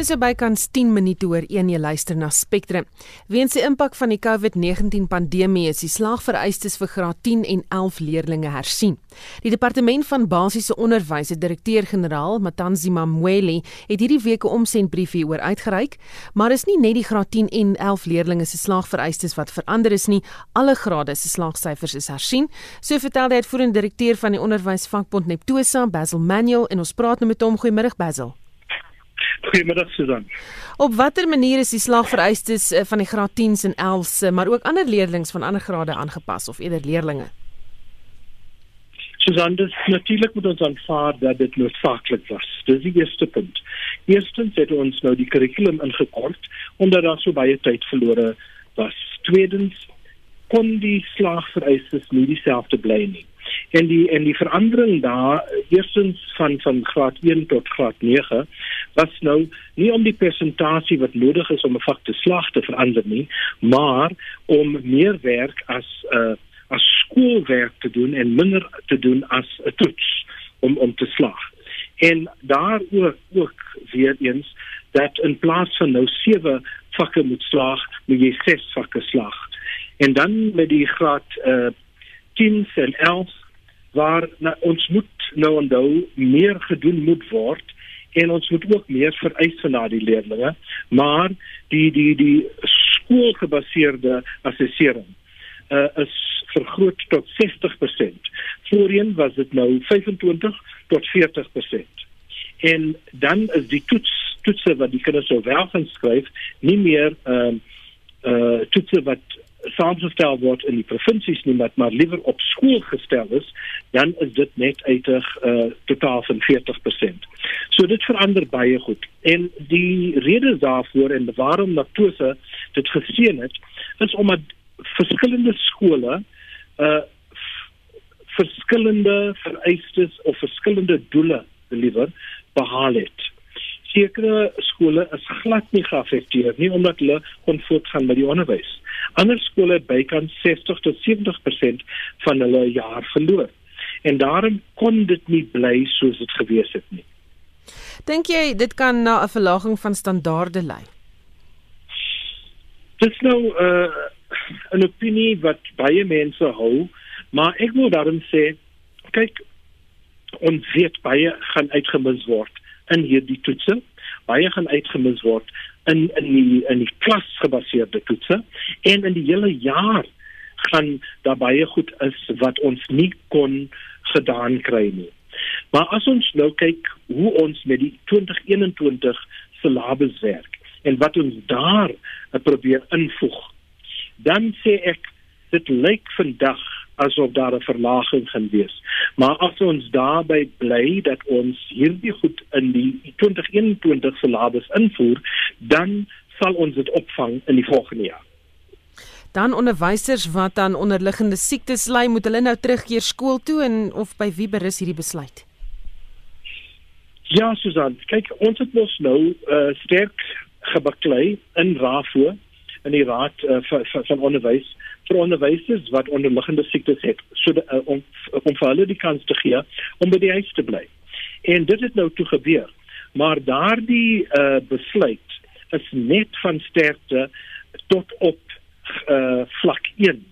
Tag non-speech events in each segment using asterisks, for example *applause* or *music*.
Dis bykans 10 minute oor 1 jy luister na Spectrum. Weens die impak van die COVID-19 pandemie is die slagvereistes vir graad 10 en 11 leerdlinge hersien. Die departement van basiese onderwys, se direkteur-generaal, Matanzima Mweli, het hierdie week 'n omsendbrief hieroor uitgereik, maar is nie net die graad 10 en 11 leerdlinge se slagvereistes wat verander is nie, alle grade se slagsyfers is hersien. So vertel die uitvoerende direkteur van die onderwysvakbond Neptosa, Basil Manuel, en ons praat nou met hom. Goeiemôre Basil. Goeiemiddag Susan. Op watter manier is die slagvereistes eh, van die graad 10s en 11s, eh, maar ook ander leerders van ander grade aangepas of eerder leerdlinge? Susan, dis natuurlik moet ons aanvaar dat dit noodsaaklik was. Dis die eerste punt. Eerstens het ons nou die kurrikulum ingekort omdat daar so baie tyd verlore was. Tweedens kon die slagvereistes nie dieselfde bly nie en die en die verandering daar eerstens van van graad 1 tot graad 9 was nou nie om die persentasie wat nodig is om 'n vak te slaag te verander nie maar om meer werk as 'n uh, as skoolwerk te doen en minder te doen as 'n toets om om te slaag en daar ook ook weer eens dat in plaas van nou 7 vakke moet slaag moet jy 6 vakke slaag en dan met die graad uh, 10 en 11 waar na, ons moet nou onthou meer gedoen moet word en ons moet ook meer vereis van daardie leerders maar die die die skoolgebaseerde assessering uh, is vergroot tot 60%. Voorheen was dit nou 25 tot 40%. En dan is die toets toetse wat die kinders sou wel gaan skryf nie meer ehm uh, uh toetse wat saamgestel word in die provinsies nie maar maar liewer op skool gestel is dan is dit net uitig uh, totaal van 40%. So dit verander baie goed. En die rede daarvoor en waarom Natose dit gesien het is omdat verskillende skole uh verskillende vereistes of verskillende doele beliewer behaal het sekere skole is glad nie geaffekteer nie omdat hulle kon voortgaan met die onderwys. Ander skole het bykans 60 tot 70% van hulle jaar verloor. En daarom kon dit nie bly soos dit gewees het nie. Dink jy dit kan na 'n verlaging van standaarde lei? Dit is nou 'n uh, 'n opinie wat baie mense hou, maar ek wil daarom sê, kyk ons weet baie gaan uitgemis word in hierdie toetse. Baie gaan uitgemis word in in die in die klasgebaseerde toetse en in die hele jaar gaan daar baie goed is wat ons nie kon gedaan kry nie. Maar as ons nou kyk hoe ons met die 2021 syllabus werk en wat ons daar probeer invoeg, dan sê ek dit lyk vandag asof daar 'n verlaging gaan wees. Maar as ons daarby bly dat ons hierdie goed in die 2021 syllabus invoer, dan sal ons dit opvang in die volgende jaar. Dan onderwysers wat aan onderliggende siektes ly, moet hulle nou terugkeer skool toe en of by wie berus hierdie besluit? Ja, Susan, kyk, ons het mos nou uh, sterk gebaklei in RAFO in die raad uh, van, van onderwys vir onderwysers wat onderliggende siektes het so de, uh, om om vir hulle die kans te gee om by die huis te bly. En dit het nou toe gebeur. Maar daardie uh, besluit is net van sterkte tot op uh, vlak 1.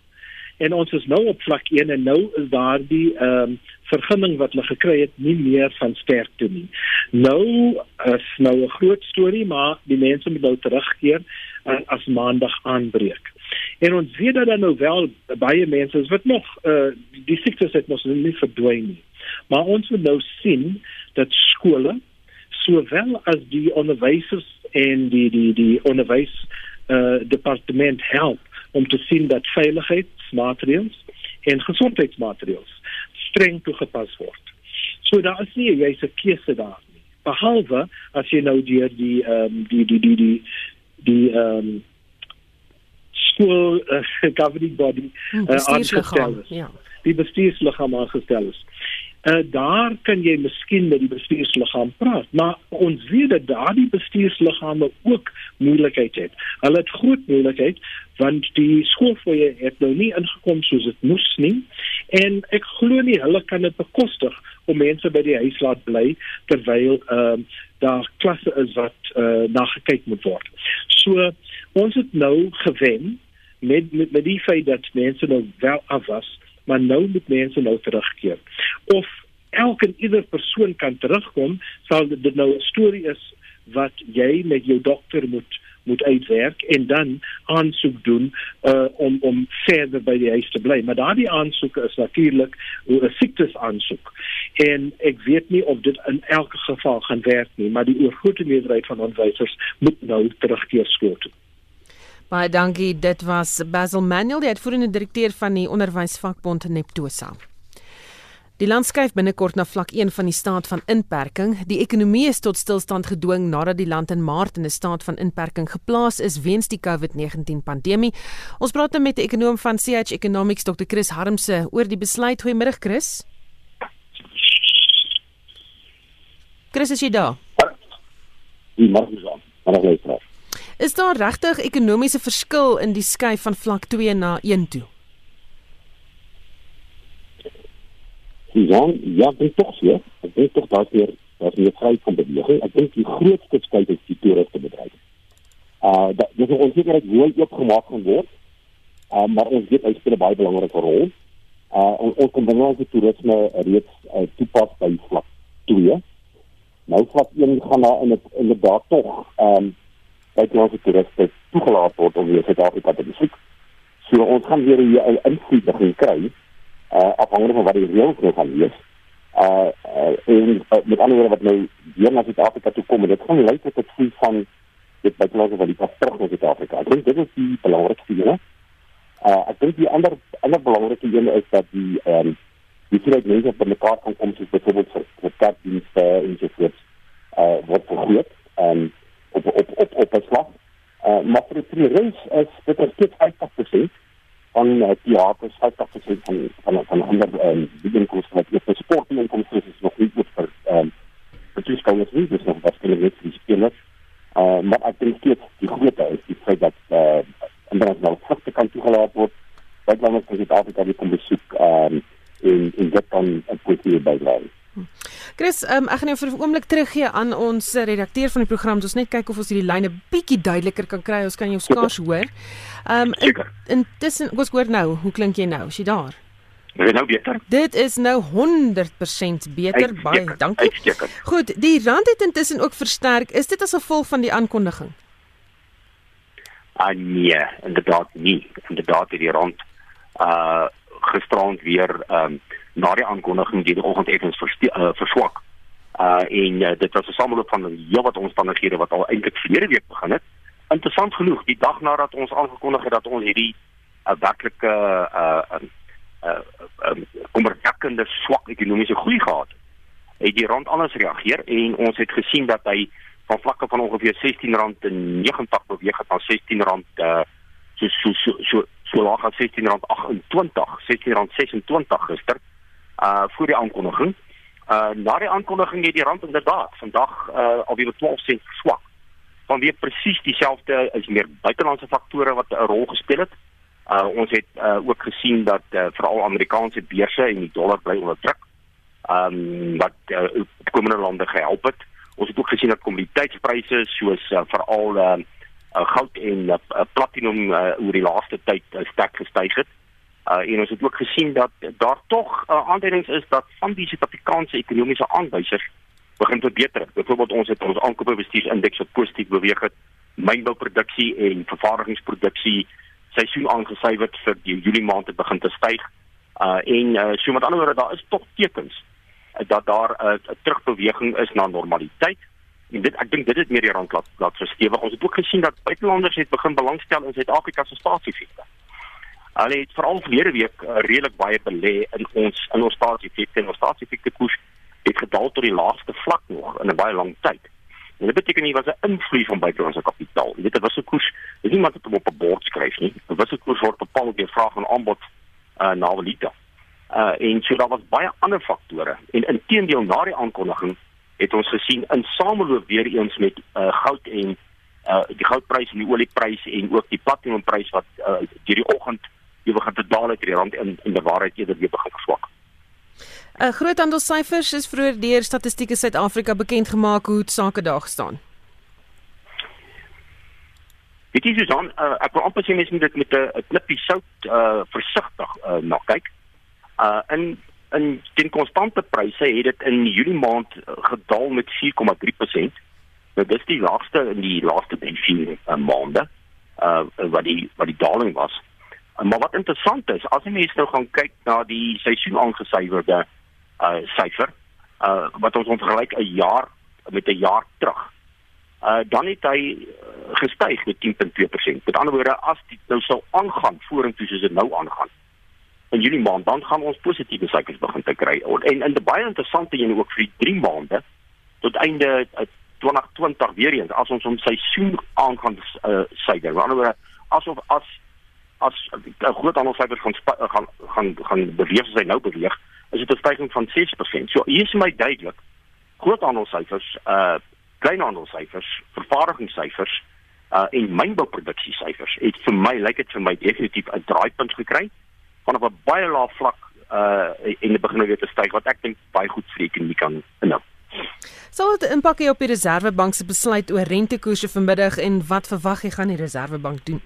En ons is nou op vlak 1 en nou is daardie ehm um, vergunning wat hulle gekry het nie meer van sterkte nie. Nou is nou 'n groot storie, maar die mense moet nou terugkeer uh, as maandag aanbreek. En ons weet dat daar nou wel baie mense is wat nog uh die siektes het mos nie verdwyn nie. Maar ons moet nou sien dat skole sowel as die onderwysers en die die die onderwys uh departement help om te sien dat veiligheidsmaatreëls en gesondheidsmaatreëls streng toegepas word. So daar is nie jy's 'n keuse daar nie. Behalwe as jy nou deur die ehm um, die die die die die ehm um, skool uh, governing body uh, aangestel is. Ja. Die bestuursliggaam aangestel is. uh, daar kan jy miskien met die bestuursliggaam praat, maar ons weet dat daardie bestuursliggame ook moeilikheid het. Hulle het groot moeilikheid want die skoolfooie het nou nie ingekom soos dit moes nie en ek glo nie hulle kan dit bekostig om mense by die huis laat bly terwyl ehm uh, daar klasse is wat uh, na gekyk moet word. So ons het nou gewen met met, met die feit dat mense nou wel af was maar nou moet mense nou terugkeer. Of elke ieder persoon kan terugkom, sal dit nou 'n storie is wat jy met jou dokter moet moet uitwerk en dan aansoek doen uh, om om verder by die huis te bly. Maar daardie aansoeke is natuurlik 'n siektes aansoek. En ek weet nie of dit in elke geval gaan werk nie, maar die oorgrootste meerderheid van onderwysers moet nou terugkeer skool toe. Baie dankie. Dit was Basil Manuel, die uitvoerende direkteur van die onderwysvakbond Neptosa. Die land skuif binnekort na vlak 1 van die staat van inperking. Die ekonomie is tot stilstand gedwing nadat die land in Maart in 'n staat van inperking geplaas is weens die COVID-19 pandemie. Ons praat nou met die ekonom van CH Economics, Dr. Chris Harmse, oor die besluit. Goeiemôre, Chris. Chris, is jy daar? Goeiemôre, Jean. Maar ek luister. Is daar regtig ekonomiese verskil in die skuif van vlak 2 na 1 toe? Ja, ja, dit tog so. Ek dink tog daar weer daar is meer vryheid van beweging. Ek dink die grootste skuif is die toeriste bedryf. Uh dat dis ons sekerheid hoe oopgemaak gaan word. Uh maar ons weet hy speel 'n baie belangrike rol. Uh ons ons kan binne die toerisme reeds uh, toepas by vlak 2. Nou vlak 1 gaan daar in 'n inderdaad tog ehm um, buitelandse toeriste toegelaat word om weer Suid-Afrika te besoek. So ons gaan weer 'n invloed begin kry uh afhangende van wat die reëls nou gaan wees. Uh, uh en uh, met ander woorde wat nou weer na Suid-Afrika toe kom, dit gaan lei tot 'n vloei van dit buitelandse wat die terug na Suid-Afrika. Ek dink dit is die belangrikste een. Uh ek dink die ander ander belangrike een is dat die ehm um, die hele mense by mekaar kan kom soos byvoorbeeld vir vir kerkdienste en so voort. Uh wat vergroot. Ehm um, op op op op op slag. Uh maar vir die reis is dit is dit 50% van uh, die teaters, 50% van van van ander ehm um, inkomste wat jy sport en inkomste is nog nie goed vir ehm um, vir die skole nie, dis nog wat hulle net vir spelers. Uh maar ek dink dit die grootte is die feit dat en dan nou fakte kan toegelaat word. As dit altyd dat jy kom besoek ehm um, en en dit kan 'n goeie bydra. Chris, um, ek gaan jou vir 'n oomblik teruggee aan ons redakteur van die program. Ons net kyk of ons hierdie lyne bietjie duideliker kan kry. Ons kan jou skaars hoor. Ehm um, intussen, in, ons hoor nou, hoe klink jy nou? Is jy daar? Is nou beter? Dit is nou 100% beter. Baie dankie. Uitstekend. Goed, die rand het intussen ook versterk. Is dit as gevolg van die aankondiging? Ah nee, inderdaad nie. Inderdaad het die rand uh gisterand weer ehm um, na die aankondiging die oggend effens uh, verswak. Uh en uh, dit was 'n sameloop van heelwat omstandighede wat al eintlik verlede week begin het. Interessant genoeg, die dag nadat ons aangekondig het dat ons hierdie uh, werklike uh uh uh um, kommerwekkende swak ekonomiese groei gehad het, het die rand anders reageer en ons het gesien dat hy van vlakke van ongeveer R16.90 beweeg het na R16 uh so so so so, so laag as R16.28, R16.26 gister uh voor die aankondiging. Uh na die aankondiging het die rand inderdaad vandag uh alweer 12 sent swak. Vanweer presies dieselfde is meer buitelandse faktore wat 'n rol gespeel het. Uh ons het uh ook gesien dat uh, veral Amerikaanse beurse en die dollar bly onder druk. Um wat uh, komende lande gehelp het. Ons het ook gesien dat kommoditeitspryse soos uh, veral uh, uh goud en uh, platinum uh, oor die laaste tyd uh, sterk gestyg het. Uh en ons het ook gesien dat daar tog uh, aanduidings is dat van die Suid-Afrikaanse ekonomiese aanwysers begin verbeter. Byvoorbeeld ons het ons aankopebestuursindeks wat positief beweeg het. Mynbouproduksie en vervaardigingsproduksie seisoen aangesyfer vir die Julie maand het begin te styg. Uh en uh, so met ander woorde daar is tog tekens uh, dat daar 'n uh, terugbeweging is na normaliteit. En dit ek dink dit het meer die rand laat laat verstewig. Ons het ook gesien dat buitelanders het begin belangstel in Suid-Afrika se staatsefekte. Hulle het veral verlede week uh, redelik baie belê in ons in ons staatsefekte ons staatsefekte koers het gedaal tot die laagste vlak nog in 'n baie lang tyd. En dit beteken nie was 'n invloed van buitelandse kapitaal. Dit het was 'n koers, dis niemand wat op 'n bord skryf nie. Dit was 'n koers word bepaal deur vraag en aanbod uh, na valuta. Uh en so daar was baie ander faktore. En inteendeel na die aankondiging het ons gesien in sameloop weer eens met uh goud en uh die goudprys en die olieprys en ook die platinumprys wat uh deur die oggend jy begin te daal het die rand in in die waarheid eerder weer begin verswak. 'n uh, Groot aantal syfers is vroeër deur Statistiek Suid-Afrika bekend gemaak hoe sake daar staan. Dit is dus dan uh, ek wil amper sê mense moet dit met 'n klippie sout uh versigtig uh, na kyk. Uh in in teen konstante pryse het dit in Julie maand gedaal met 4,3%. Nou dis die laagste in die laaste 3 uh, maande uh wat die wat die daling was. Uh, maar wat interessant is, as jy mense nou gaan kyk na die seisoen aangesuiwerde uh syfer, uh wat ons vergelyk 'n jaar met 'n jaar terug. Uh dan het hy uh, gestyg met 10.2%. Met ander woorde, as dit nou sou aangaan vorentoe soos dit nou aangaan, in Julie maand dan gaan ons positiewe syfers begin te kry. En in die baie interessante een ook vir die 3 maande tot einde 2020 weer eens as ons om seisoen aan gaan uh, syfer. Die ander woorde asof as as 'n groot aantal syfers gaan gaan gaan gaan beweeg as hy nou beweeg, is dit 'n stygings van 6%. So hier is my duidelik groot aantal syfers uh kleinhandelsyfers, vervaardigingssyfers uh en mynbouproduksiesyfers. Dit vir my lyk dit vir my definitief 'n draaipunt gekry vanaf 'n baie lae vlak uh en dit begin weer te styg wat ek dink baie goed vir die ekonomie kan inhou. Sal dit impak hê op die Reserwebank se besluit oor rentekoerse vanmiddag en wat verwag jy gaan die Reserwebank doen?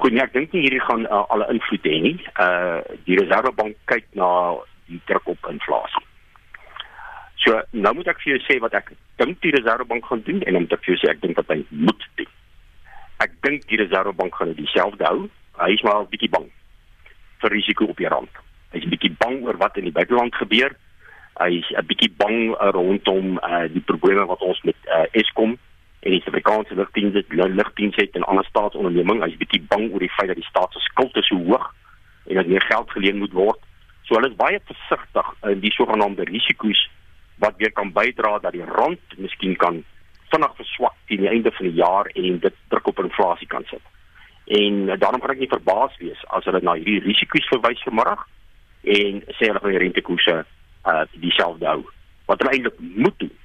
Goed, nee, ek dink nie hierdie gaan uh, alle invloed hê nie. Uh die Reserwebank kyk na die druk op inflasie. So nou moet ek vir jou sê wat ek dink die Reserwebank gaan doen en om te vir sê ek dink dat hy moet doen. Ek dink die Reserwebank gaan dieselfde hou. Hy is maar 'n bietjie bang vir risiko op die rand. Hy is 'n bietjie bang oor wat in die buiteland gebeur. Hy is 'n bietjie bang rondom uh, die probleme wat ons met uh, Eskom en die Suid-Afrikaanse lugdienste, lugdienste en ander staatsondernemings. Hy is bietjie bang oor die feit dat die staat se skuld so hoog en dat meer geld geleen moet word. So hulle is baie versigtig in die sogenaamde risiko's wat weer kan bydra dat die rand miskien kan vinnig verswak teen die einde van die jaar en dit druk op inflasie kan sit. En daarom kan ek nie verbaas wees as hulle na hierdie risiko's verwys vanmiddag en sê hulle gaan die rentekoerse uh dieselfde hou. Wat hulle eintlik moet doen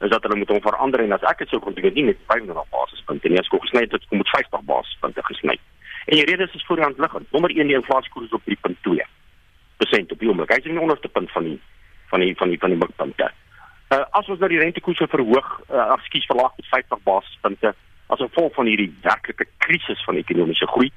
is dat hulle moet hom verander en as ek dit sou kon doen met 500 basispunte en as ek gesny het kom met 50 basispunte gesny. En die rede is is voor die hand liggend. Nommer 1 die inflasiekoers op 3.2% op die oomblik. Hy is in die onderste punt van die van die van die van die mikpunte. Uh, as ons nou die rentekoerse verhoog, uh, ekskuus verlaag met 50 basispunte as gevolg van hierdie werklike krisis van ekonomiese groei,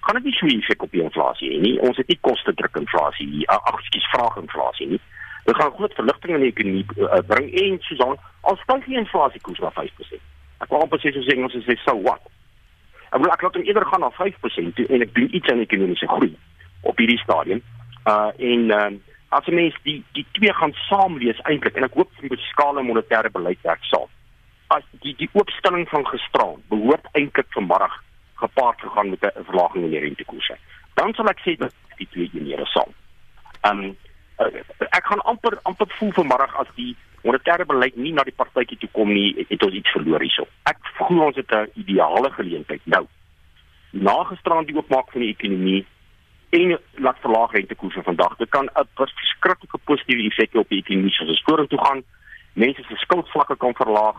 gaan dit nie so effek op die inflasie hê nie. Ons het nie koste druk inflasie nie, uh, ekskuus vraaginflasie nie. Dit gaan groot verligting in die ekonomie uh, bring en soos dan al styg die inflasiekoers na 5%. Ek wil amper sê soos Engels sê so what. Ek wil ek laat hom eerder gaan na 5% toe, en ek doen iets aan ekonomiese groei op hierdie stadium. Uh en uh, as mens die die twee gaan saamlees eintlik en ek hoop vir die fiskale monetêre beleid werk saam. As die die oopstelling van gisteraan behoort eintlik vanmiddag gepaard gegaan met 'n verlaging in die rentekoerse. Dan sal ek sê dat die twee eenhede saam. Ehm um, ek gaan amper amper voel vanmiddag as die monetêre beleid nie na die partytjie toe kom nie, het ons iets verloor hierso. Ek voel ons het 'n ideale geleentheid nou. Na gisteraan die oopmaak van die ekonomie en laat verlaag rentekoerse vandag. Dit kan 'n verskriklike positiewe effek op die ekonomie soos ons vorentoe gaan. Mense se skuldvlakke kan verlaag.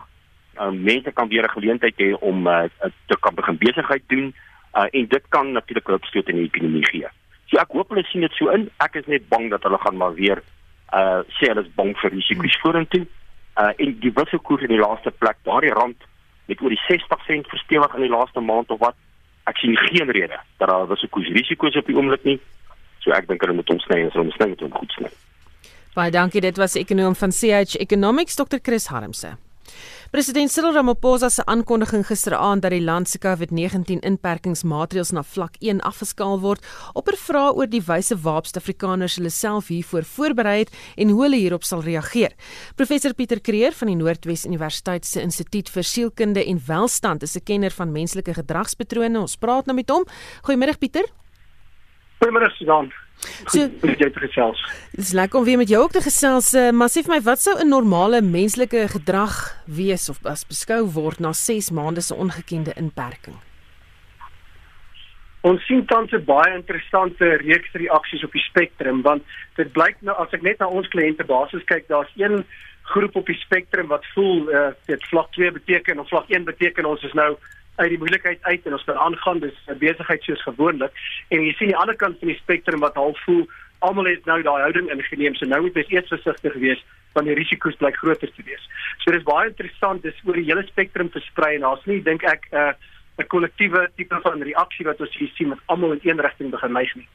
Uh, mense kan weer 'n geleentheid hê om uh, te kan begin besigheid doen uh, en dit kan natuurlik 'n opstoot in die ekonomie gee. So ek hoop hulle sien dit so in. Ek is net bang dat hulle gaan maar weer uh sê hulle is bang vir risiko's vorentoe. Uh en die wisselkoers in die laaste plek, daardie rand met oor die 60 sent verstewig in die laaste maand of wat ek sien geen rede dat daar risiko's risiko's op die oomblik nie. So ek dink hulle moet ons sny en ons sny moet ons goed sny. Baie dankie. Dit was ekonom van CH Economics Dr. Chris Harmse. President Cyril Ramaphosa se aankondiging gisteraand dat die land se COVID-19 inperkingsmaatreëls na vlak 1 afgeskaal word, op 'n vraag oor die wyse waarop Suid-Afrikaners hulle self hiervoor voorberei het en hoe hulle hierop sal reageer. Professor Pieter Kreer van die Noordwes Universiteit se Instituut vir Sielkunde en Welstand is 'n kenner van menslike gedragspatrone. Ons praat nou met hom. Goeiemôre Pieter. Goeiemôre Susan. So, jy het gesels. Dis lekker om weer met jou ook te gesels. Uh, maar sê vir my, wat sou 'n normale menslike gedrag wees of as beskou word na 6 maande se ongekende inperking? Ons sien tans 'n baie interessante reeks reaksies op die spektrum want dit blyk nou as ek net na ons kliënte basis kyk, daar's een groep op die spektrum wat voel uh, dit vlak 2 beteken of vlak 1 beteken ons is nou uit die moeilikheid uit en ons kan aangaan dis 'n besigheid soos gewoonlik en jy sien die ander kant van die spektrum wat half voel almal het nou daai houding ingeneem so nou moet jy eers versigtig wees want die risiko's blyk groter te wees. So dis baie interessant dis oor die hele spektrum versprei en daar's nie dink ek 'n uh, 'n kollektiewe tipe van reaksie wat ons hier sien met almal in een rigting begin neig nie.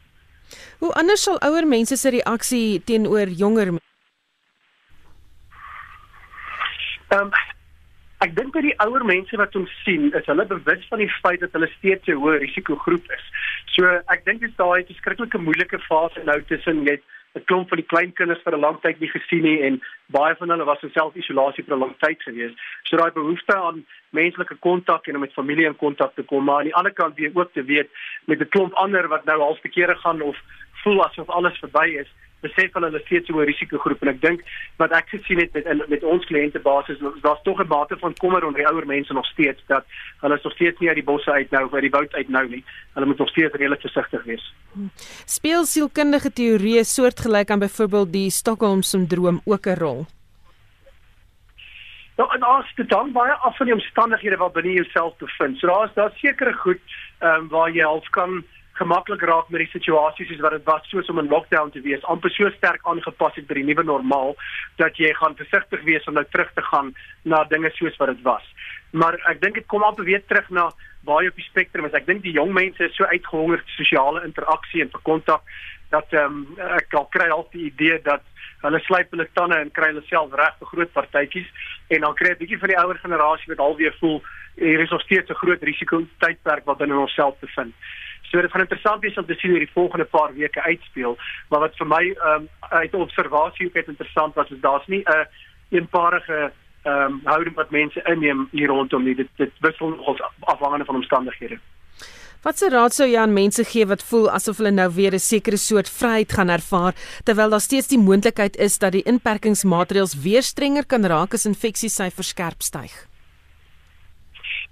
Hoe anders sal ouer mense se reaksie teenoor jonger Ehm um, ek dink dat die ouer mense wat ons sien, is hulle bewus van die feit dat hulle steeds 'n hoë risikogroep is. So ek dink dis daai verskriklike moeilike fase nou tussen net 'n klomp van die klein kinders vir 'n lang tyd nie gesien nie en baie van hulle was in self-isolasie vir 'n lang tyd gewees. So daai behoefte aan menslike kontak en om met familie in kontak te kom, maar aan die ander kant weer ook te weet met 'n klomp ander wat nou al verkeerde gaan of voel asof alles verby is besef hulle hulle steeds so 'n risikogroep en ek dink wat ek gesien het met met ons kliëntebasis daar's tog 'n mate van kommer onder die ouer mense nog steeds dat hulle is nog steeds nie uit die bosse uit nou of uit die woud uit nou nie. Hulle moet nog steeds redelik versigtig wees. Speel sielkundige teorieë soortgelyk aan byvoorbeeld die Stockholm sindroom ook 'n rol? Nou, en as dit dan baie af van die omstandighede wat binne jouself bevind. So daar's daar sekere goed ehm um, waar jy half kan gemaklik raak met die situasies soos wat dit was soos om in lockdown te wees, amper so sterk aangepas het by die nuwe normaal dat jy gaan versigtig wees om nou terug te gaan na dinge soos wat dit was. Maar ek dink dit kom amper weer terug na waar jy op die spektrum is. Ek dink die jong mense is so uitgehongerd vir sosiale interaksie en vir kontak dat ehm um, ek al kry al die idee dat hulle slyp hulle tande en kry hulle self reg vir groot partytjies en dan kry 'n bietjie van die ouer generasie wat alweer voel hier is nog steeds 'n groot risiko tydperk wat binne onsself bevind. So dit gaan interessant wees om te sien hoe die volgende paar weke uitspeel, maar wat vir my ehm um, uit observasie ook interessant was is daar's nie 'n eenparige ehm um, houding wat mense inneem hier rondom nie. Dit dit wissel nogal afhangende van omstandighede. Wat se raad sou jy aan mense gee wat voel asof hulle nou weer 'n sekere soort vryheid gaan ervaar terwyl daar steeds die moontlikheid is dat die inperkingsmaatreëls weer strenger kan raak as infeksiesyfers skerp styg?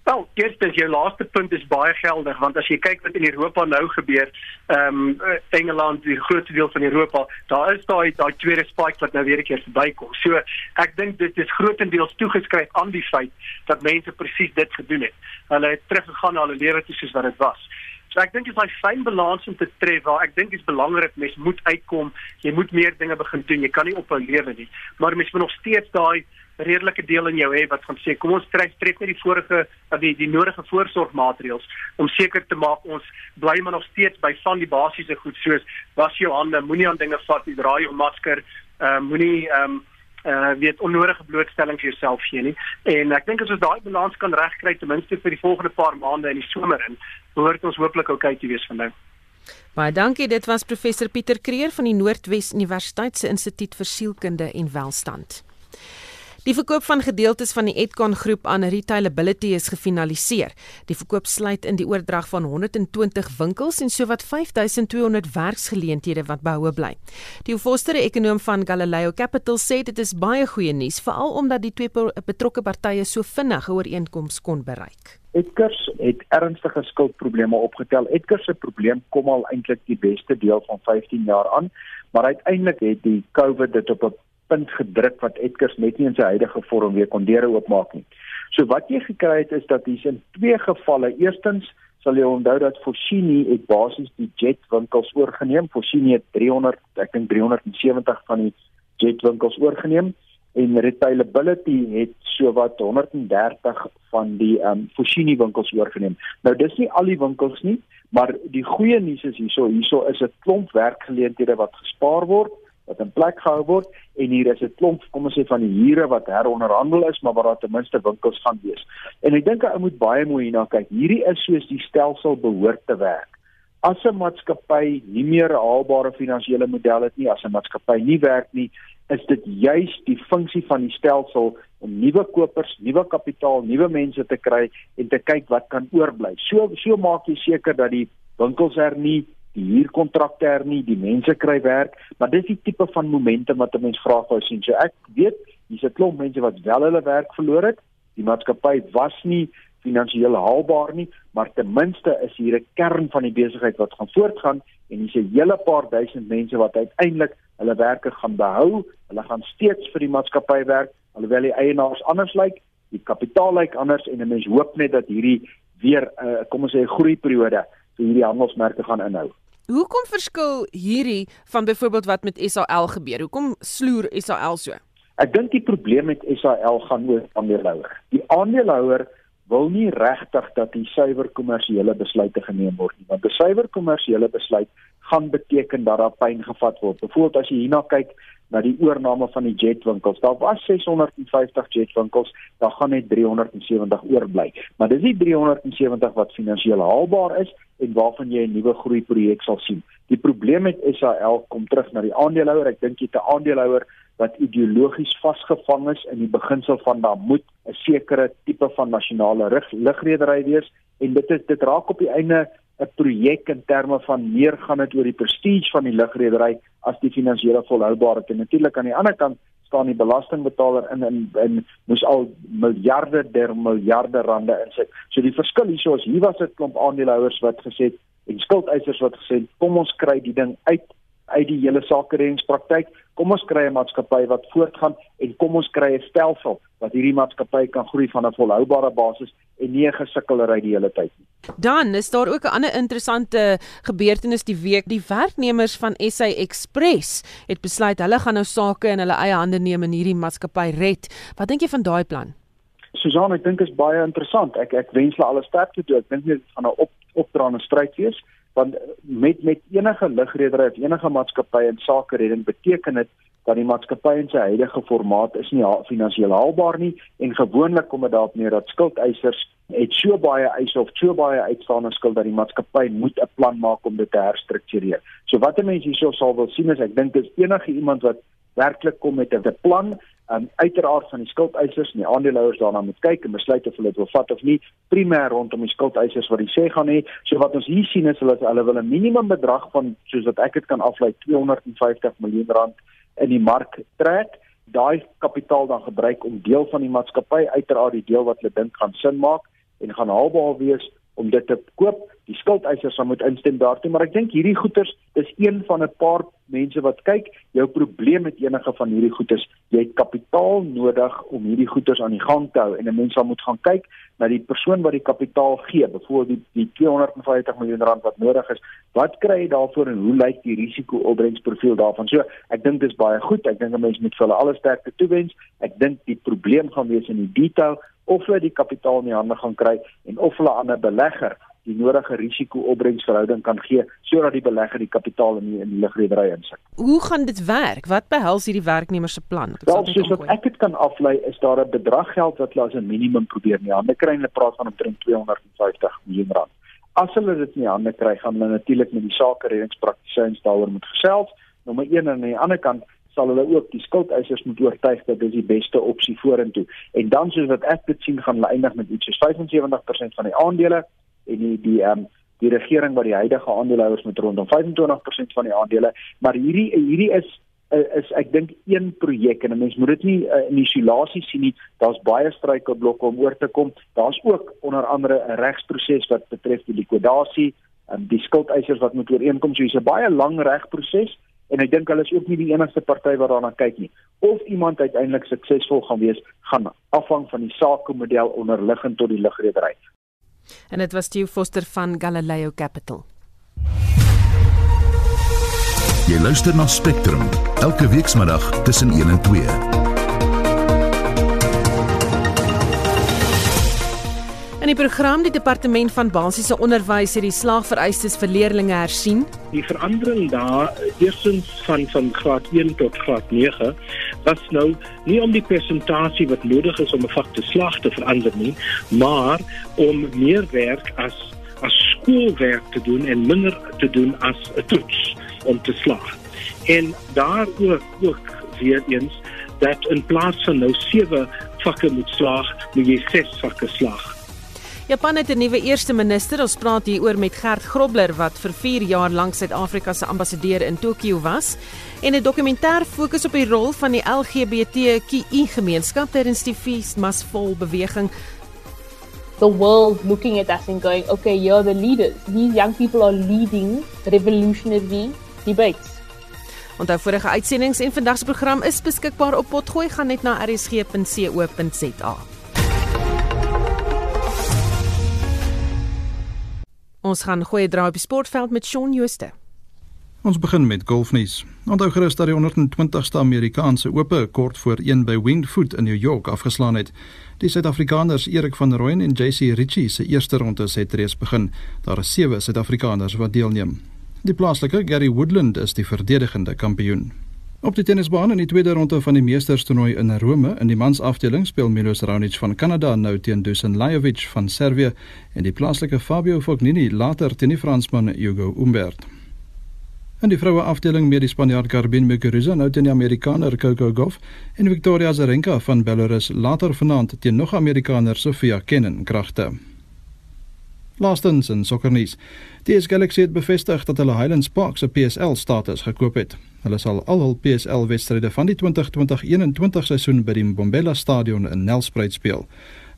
Wel, eerstens jou laaste punt is baie geldig want as jy kyk wat in Europa nou gebeur, ehm um, Engeland, die grootste deel van Europa, daar is daai daai tweede spike wat nou weer 'n keer verbykom. So ek dink dit is grootendeels toegeskryf aan die feit dat mense presies dit gedoen het. Hulle het teruggegaan na hulle lewe toe soos wat dit was. So ek dink dit is 'n fyn balans om te tref waar ek dink dit is belangrik mens moet uitkom, jy moet meer dinge begin doen. Jy kan nie ophou lewe nie, maar mens moet nog steeds daai redelike deel in jou hê wat gaan sê kom ons trek trek net die vorige die die nodige voorsorgmaatreëls om seker te maak ons bly maar nog steeds by van die basiese goed soos was jou hande moenie aan dinge vat nie draai jou masker uh, moenie um, uh weet onnodige blootstelling vir jouself gee nie. En ek dink as ons daai balans kan regkry ten minste vir die volgende paar maande in die somer in behoort ons hopelik oukei te wees vandag Baie dankie. Dit was professor Pieter Kreer van die Noordwes Universiteit se Instituut vir Sielkunde en Welstand Die verkoop van gedeeltes van die Edcon groep aan Retailability is gefinaliseer. Die verkoop sluit in die oordrag van 120 winkels en sowat 5200 werksgeleenthede wat behoue bly. Die voorstere ekonom van Galileo Capital sê dit is baie goeie nuus veral omdat die twee betrokke partye so vinnig 'n ooreenkoms kon bereik. Edgars het ernstige skuldprobleme opgetel. Edgars se probleem kom al eintlik die beste deel van 15 jaar aan, maar uiteindelik het die COVID dit op 'n punt gedruk wat Edgars net nie in sy huidige vorm weer kon deure oopmaak nie. So wat jy gekry het is dat hier in twee gevalle, eerstens sal jy onthou dat Foschini het basies die Jet winkels oorgeneem. Foschini het 300, ek dink 370 van die Jet winkels oorgeneem en Retailability het sowat 130 van die um Foschini winkels oorgeneem. Nou dis nie al die winkels nie, maar die goeie nuus is hierso, hierso is 'n klomp werkgeleenthede wat gespaar word wat in plek gehou word en hier is 'n klomp kom ons sê van die hure wat heronderhandel is maar waar daar ten minste winkels gaan wees. En ek dink ou moet baie mooi hierna kyk. Hierdie is soos die stelsel behoort te werk. As 'n maatskappy nie meer 'n haalbare finansiële model het nie, as 'n maatskappy nie werk nie, is dit juis die funksie van die stelsel om nuwe kopers, nuwe kapitaal, nuwe mense te kry en te kyk wat kan oorbly. So so maak jy seker dat die winkels hernie die huurkontrakte hernie, die mense kry werk, maar dis die tipe van momentum wat 'n mens graag wou sien. So ek weet, hier's 'n klomp mense wat wel hulle werk verloor het. Die maatskappy was nie finansiëel haalbaar nie, maar ten minste is hier 'n kern van die besigheid wat gaan voortgaan en hier's 'n hele paar duisend mense wat uiteindelik hulle werke gaan behou. Hulle gaan steeds vir die maatskappy werk alhoewel die eienaars anders lyk, die kapitaal lyk anders en 'n mens hoop net dat hierdie weer uh, kom ons sê 'n groeiperiode vir hierdie handelsmerke gaan inhou. Hoekom verskil hierdie van byvoorbeeld wat met SAL gebeur? Hoekom sloer SAL so? Ek dink die probleem met SAL gaan oor aandeelhouer. Die aandeelhouer wil nie regtig dat die suiwer kommersiële besluite geneem word nie, want 'n suiwer kommersiële besluit gaan beteken dat daar pyn gevat word. Byvoorbeeld as jy hierna kyk na die oorneem van die jetwinkels. Daar was 650 jetwinkels, daar gaan net 370 oorbly. Maar dis nie 370 wat finansiëel haalbaar is en waarvan jy 'n nuwe groeiprojek sal sien. Die probleem met SAL kom terug na die aandeelhouer. Ek dink jy 'n aandeelhouer wat ideologies vasgevang is in die beginsel van daar moet 'n sekere tipe van nasionale lugredery wees en dit is dit raak op die einde 'n projek in terme van meer gaan dit oor die prestige van die lugredery as die finansiële volhoubaarheid en natuurlik aan die ander kant staan die belastingbetaler in in in moes al miljarde der miljarde rande insit. So die verskil hierso is hier was 'n klomp aandeelhouers wat gesê het en skuldeisers wat gesê het kom ons kry die ding uit uit die hele sakeredingspraktyk. Kom ons kry 'n maatskappy wat voortgaan en kom ons kry 'n stelsel wat hierdie maatskappy kan groei van 'n volhoubare basis en nie 'n gesukkelry die hele tyd nie. Dan is daar ook 'n ander interessante gebeurtenis die week. Die werknemers van SA Express het besluit hulle gaan nou sake in hulle eie hande neem en hierdie maatskappy red. Wat dink jy van daai plan? Susan, ek dink is baie interessant. Ek ek wens hulle alle sterkte toe. Ek dink dit gaan 'n op opdraande stryd wees want met met enige lugredery of enige maatskappy in sake redding beteken dit dat die maatskappy in sy huidige formaat is nie finansiëel haalbaar nie en gewoonlik kom dit daarop neer dat skuldeisers het so baie eise of so baie uitstaande skuld dat die maatskappy moet 'n plan maak om dit te herstruktureer. So wat 'n mens hierso sal wil sien is ek dink dis enige iemand wat werklik kom met 'n plan um, uiteraard van die skuldeisers en die aandeelhouers daarna moet kyk en besluit of hulle dit wil vat of nie. Primêr rondom die skuldeisers wat die sê gaan hê. So wat ons hier sien is hulle hulle wil 'n minimum bedrag van soos wat ek dit kan aflei 250 miljoen rand in die mark trek. Daai kapitaal dan gebruik om deel van die maatskappy uiteraard die deel wat hulle dink gaan sin maak en gaan haalbaar wees om dit te koop. Die skuldeisers sal moet instem daartoe, maar ek dink hierdie goederes is een van 'n paar mense wat kyk. Jou probleem met enige van hierdie goederes, jy het kapitaal nodig om hierdie goederes aan die gang te hou en 'n mens sal moet gaan kyk na die persoon wat die kapitaal gee, byvoorbeeld die, die 250 miljoen rand wat nodig is. Wat kry jy daarvoor en hoe lyk die risiko-opbrengsprofiel daarvan? So, ek dink dis baie goed. Ek dink 'n mens moet vir hulle alle sterkte toewens. Ek dink die probleem gaan wees in die detail of hulle die kapitaal in die hande gaan kry en of hulle aan 'n belegger die nodige risiko-opbrengsverhouding kan gee sodat die belegger die kapitaal in die, in die lugredery insit. Hoe gaan dit werk? Wat behels hierdie werknemer se plan? Wel, soos wat ek dit kan aflei, is daar 'n bedrag geld wat hulle as 'n minimum probeer nie. Hulle kry hulle praat van omtrent 250 miljoen rand. As hulle dit in die hande kry, gaan hulle natuurlik met die sake reddingspraktisyns daaroor moet gesels. Nommer 1 en aan die ander kant sal hulle ook die skuldeisers moet oortuig dat dit die beste opsie vorentoe. En dan soos wat ek dit sien gaan hulle eindig met iets soos 75% van die aandele en die die ehm um, die regering wat die huidige aandeelhouers met rondom 25% van die aandele, maar hierdie hierdie is is ek dink een projek en 'n mens moet dit nie uh, in isolasie sien nie. Daar's baie struikelblokke om oor te kom. Daar's ook onder andere 'n regsproses wat betref die likwidasie, um, die skuldeisers wat moet ooreenkom. So dis 'n baie lang regproses en ek dink hulle is ook nie die enigste party wat daarna kyk nie. Of iemand uiteindelik suksesvol gaan wees, gaan afhang van die sakemodel onderliggend tot die lugredery. En dit was Steve Foster van Galileo Capital. Jy luister na Spectrum elke weekmiddag tussen 1 en 2. In die program die departement van basiese onderwys het die slaagvereistes vir leerders hersien. Die verandering daar eerstens van van graad 1 tot graad 9 was nou nie om die persentasie wat nodig is om 'n vak te slaag te verander nie, maar om meer werk as as skoolwerk te doen en minder te doen as 'n toets om te slaag. En daar ook ook weer eens dat in plaas van nou 7 vakke moet slaag, moet jy 6 vakke slaag. Japan het 'n nuwe eerste minister. Ons praat hier oor met Gert Grobler wat vir 4 jaar lank Suid-Afrika se ambassadeur in Tokio was. En 'n dokumentêr fokus op die rol van die LGBTQI gemeenskap tydens die Feast Must Fall beweging. the world looking at us and going, okay, you're the leaders. These young people are leading revolutionary debates. Onthou vorige uitsendings en vandag se program is beskikbaar op potgooi gaan net na rsg.co.za. Ons gaan goeie draai op die sportveld met Shaun Jooste. Ons begin met golfnuus. Onthou gerus dat die 120ste Amerikaanse Ope kort voor 1 by Wingfoot in New York afgeslaan het. Die Suid-Afrikaners Erik van Rooyen en JC Ritchie se eerste ronde het reeds begin. Daar is sewe Suid-Afrikaners wat deelneem. Die plaaslike Gary Woodland is die verdedigende kampioen. Op die tennisbaan in die tweede ronde van die Meesterstoernooi in Rome in die mansafdeling speel Milos Raonic van Kanada nou teen Dusan Lajovic van Servië en die plaaslike Fabio Fognini later teen die Fransman Hugo Humbert. In die vroue afdeling met die Spanjaard Garbine Muguruza nou teen die Amerikaner Coco Gauff en Victoria Azarenka van Belarus later vanaand teen nog Amerikaner Sofia Kenin kragte. Laastens in sokkernuus. DS Galaxy het bevestig dat hulle Highlands Park se PSL status gekoop het. Hulle sal al hul PSL wedstryde van die 2020-21 seisoen by die Mbombela Stadion in Nelspruit speel.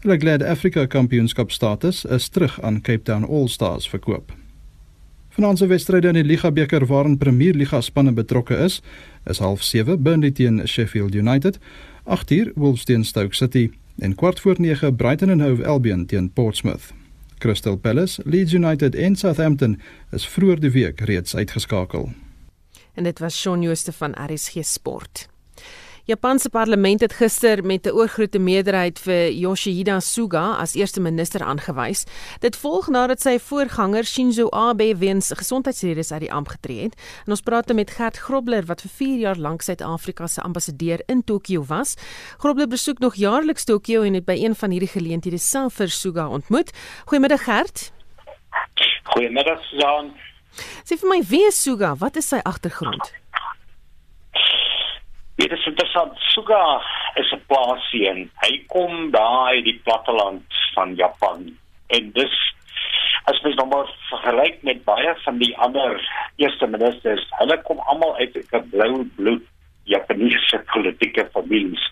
Hulle Glad Africa Kampioenskap status is terug aan Cape Town All Stars verkoop. Vanaand se wedstryde in die Liga beker waarin Premier Liga spanne betrokke is, is half 7 Burnley teen Sheffield United, 8uur Wolves teen Stoke City en kwart voor 9 Brighton and Hove Albion teen Portsmouth. Crystal Palace, Leeds United en Southampton is vroeër die week reeds uitgeskakel. En dit was Shaun Jooste van RSG Sport. Japanse parlement het gister met 'n oorgrootste meerderheid vir Yoshihide Suga as eerste minister aangewys. Dit volg nadat sy voorganger Shinzo Abe weens gesondheidsredes uit die ampt getree het. En ons praat met Gert Grobler wat vir 4 jaar lank Suid-Afrika se ambassadeur in Tokio was. Grobler besoek nog jaarliks Tokio en het by een van hierdie geleenthede self vir Suga ontmoet. Goeiemiddag Gert. Goeiemiddag Susan. Sê vir my wie is Suga? Wat is sy agtergrond? Dit is interessant. Suga is 'n plaasseun. Hy kom daar uit die platteland van Japan. En dis as mens nou maar vergelyk met baie van die ander eerste ministers, hulle kom almal uit 'n blou bloed Japannese politieke families.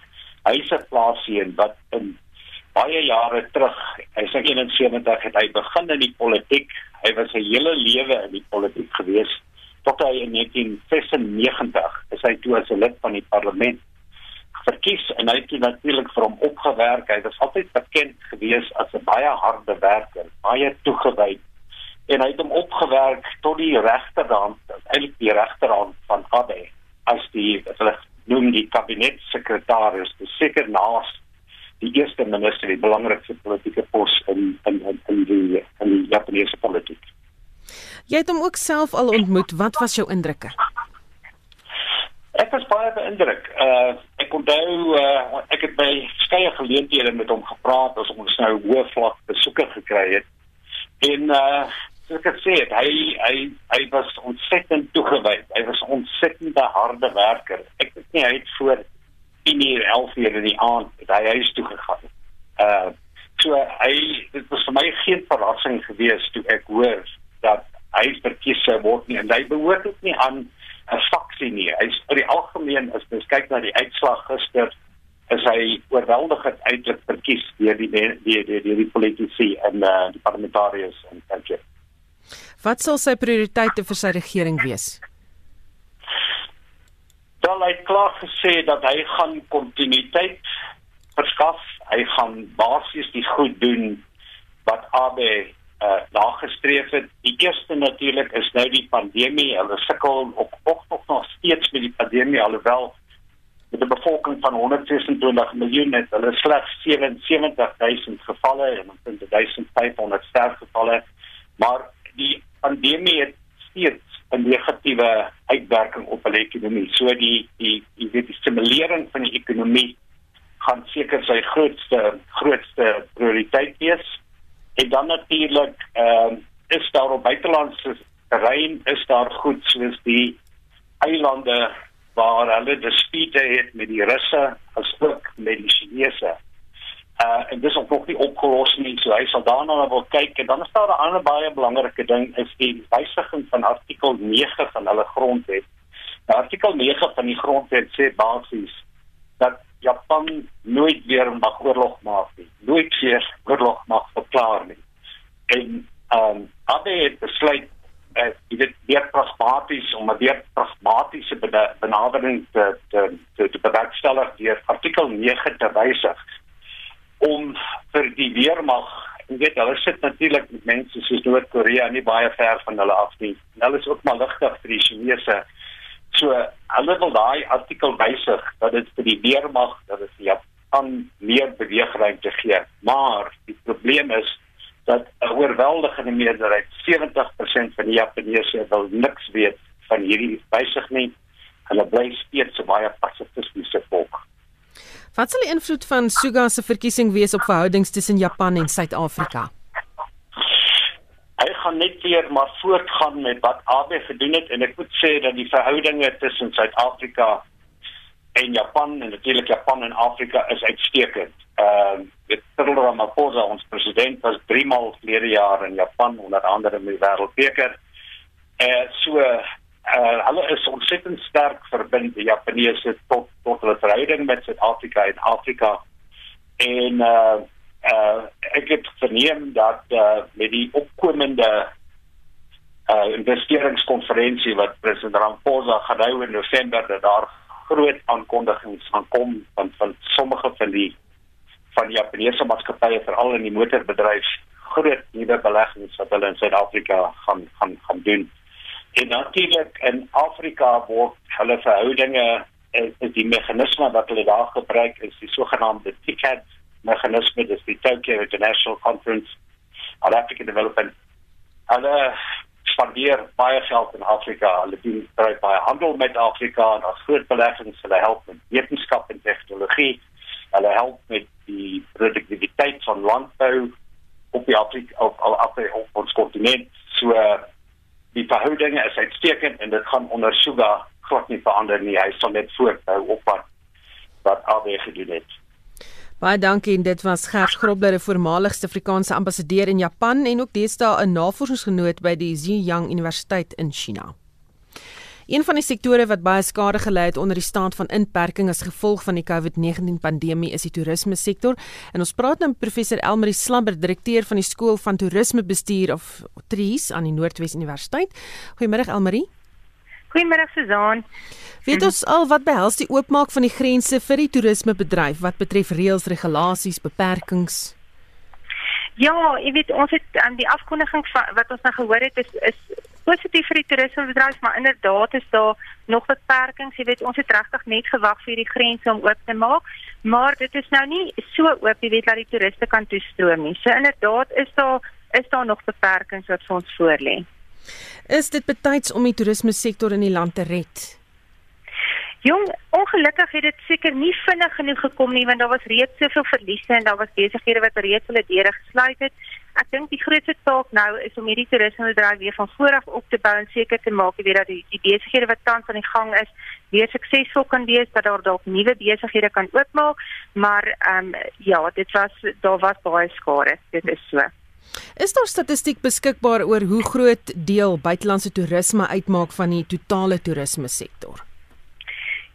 Hy's 'n plaasseun wat in baie jare terug, hy's 71, het hy begin in die politiek. Hy was sy hele lewe in die politiek gewees tot hy in 1996 is hy toe as 'n lid van die parlement verkies en hy het natuurlik vir hom opgewerk. Hy was altyd bekend gewees as 'n baie harde werker, baie toegewyd en hy het hom opgewerk tot die regterhand, eintlik die regterhand van Abe as die hulle noem die kabinetsekretaris, die seker naas die eerste minister, die belangrikste politieke pos in in in die in die Japaneese politiek. Jy het hom ook self al ontmoet. Wat was jou indrukke? Ek was baie beïndruk. Uh ek onthou uh ek het by verskeie geleenthede met hom gepraat as ons nou hoë vlak besoeke gekry het. En uh soos ek sê, hy hy hy was ontsettend toegewyd. Hy was 'n ontsettende harde werker. Ek weet nie hy het voor 10 uur 11 uur in die aand by hy huis toe gegaan. Uh so hy dit was vir my geen verrassing gewees toe ek hoor dat hy verkies sou word nie en hy behoort ook nie aan 'n faksie nie. Hy's oor die algemeen as jy kyk na die uitslag gister is hy oorweldigend uitlik verkies deur die die die die, die politici en uh, die parlementariërs en kanke. Wat sal sy prioriteite vir sy regering wees? Wel hy het klaar gesê dat hy gaan kontinuïteit verskaf. Hy gaan basies die goed doen wat AB uh nagestreef het. Die eerste natuurlik is nou die pandemie. Hulle sukkel op op nog steeds met die pandemie alhoewel met 'n bevolking van 126 miljoen het hulle slegs 77000 gevalle en omtrent 1500 sterfgevalle. Maar die pandemie het steeds 'n negatiewe uitwerking op hulle ekonomie. So die die die, die, die stimulering van die ekonomie gaan seker sy grootste grootste prioriteit wees En dan natuurlik ehm uh, is daar op buitelandse terrein is daar goed soos die eilande waar hulle dispute het met die Russe asook met die Chinese. Uh en dis ook nie opgelos nie. So hy sal daarna wil kyk en dan is daar 'n ander baie belangrike ding is die wysiging van artikel 9 van hulle grondwet. Nou artikel 9 van die grondwet sê basies Japan nooit weer mag oorlog maak nie. Nooit weer *laughs* oorlog mag op klaar nie. En ehm um, Abe het besluit uh, dit weer pragmaties om 'n weer pragmatiese benadering te te te, te bewerkstellig deur artikel 9 te wysig om vir die weermag en weet hulle sit natuurlik met mense soos Noord-Korea nie baie ver van hulle af nie. Hulle is ook maar ligtig vir die Chinese. So hulle wil daai artikel wysig dat dit vir die weermag dat dit ja aan meer beweegruimte gee. Maar die probleem is dat 'n oorweldigende meerderheid, 70% van die Japaneese wil niks weet van hierdie wysig nie. Hulle bly steeds so baie pasifistiese volk. Wat sal die invloed van Suga se verkiesing wees op verhoudings tussen Japan en Suid-Afrika? Hy gaan net weer maar voortgaan met wat Abe gedoen het en ek moet sê dat die verhoudinge tussen Suid-Afrika en Japan en natuurlik Japan en Afrika is uitstekend. Ehm uh, met Cyril Ramaphosa ons president was 3 maal verlede jaar in Japan onder andere met die wêreldbeker. Eh uh, so eh uh, hulle is ontsettend sterk verbind die Japaneese tot tot hulle verhouding met Suid-Afrika en Afrika. En eh uh, uh, ek het verneem dat eh uh, met die opkomende eh uh, investeringskonferensie wat president Ramaphosa gehou in November dat daar groot aankondigings gaan kom van van sommige van die van die Japaneese maatskappye veral in die motorbedryf groot nuwe beleggings wat hulle in Suid-Afrika gaan gaan gaan doen. En natuurlik in Afrika word hulle verhoudinge is, is die meganisme wat hulle daar gebruik is die sogenaamde TICAD meganisme dis die Tokyo International Conference on African Development. Hulle spandeer baie geld in Afrika. Hulle doen baie baie handel met Afrika en as groot beleggings hulle help met wetenskap en tegnologie. Hulle help met die produktiwiteit van landbou op die Afrika op al op, op ons kontinent. So die verhoudinge is uitstekend en dit gaan onder Suga glad nie verander nie. Hy sal net voortbou op wat wat AB gedoen het. Baie dankie en dit was Gers Grobler, 'n voormaligste Afrikaanse ambassadeur in Japan en ook deesdae 'n navorsingsgenoot by die Zhejiang Universiteit in China. Een van die sektore wat baie skade gelei het onder die staat van inperking as gevolg van die COVID-19 pandemie is die toerisme sektor. En ons praat nou met professor Elmarie Slabber, direkteur van die skool van toerismebestuur of TRIS aan die Noordwes Universiteit. Goeiemôre Elmarie. Goeiemôre Suzan. Weet ons al wat behels die oopmaak van die grense vir die toerismebedryf wat betref reëls, regulasies, beperkings? Ja, jy weet ons het aan die afkondiging van wat ons nou gehoor het is is positief vir die toerismebedryf, maar inderdaad is daar nog beperkings. Jy weet ons het regtig net gewag vir die grense om oop te maak, maar dit is nou nie so oop jy weet dat die toeriste kan toestroom nie. So inderdaad is daar is daar nog beperkings wat vir ons voorlê. Is dit betyds om die toerisme sektor in die land te red? Jong, ongelukkig het dit seker nie vinnig genoeg gekom nie want daar was reeds soveel verliese en daar was besighede wat reeds hulle deure gesluit het. Ek dink die grootste taak nou is om hierdie toerismebedryf weer van voor af op te bou en seker te maak weer dat die, die besighede wat tans aan die gang is, weer suksesvol kan wees, dat daar dalk nuwe besighede kan oopmaak, maar ehm um, ja, dit was daar was baie skare. Dit is so. Is daar statistiek beskikbaar oor hoe groot deel buitelandse toerisme uitmaak van die totale toerisme sektor?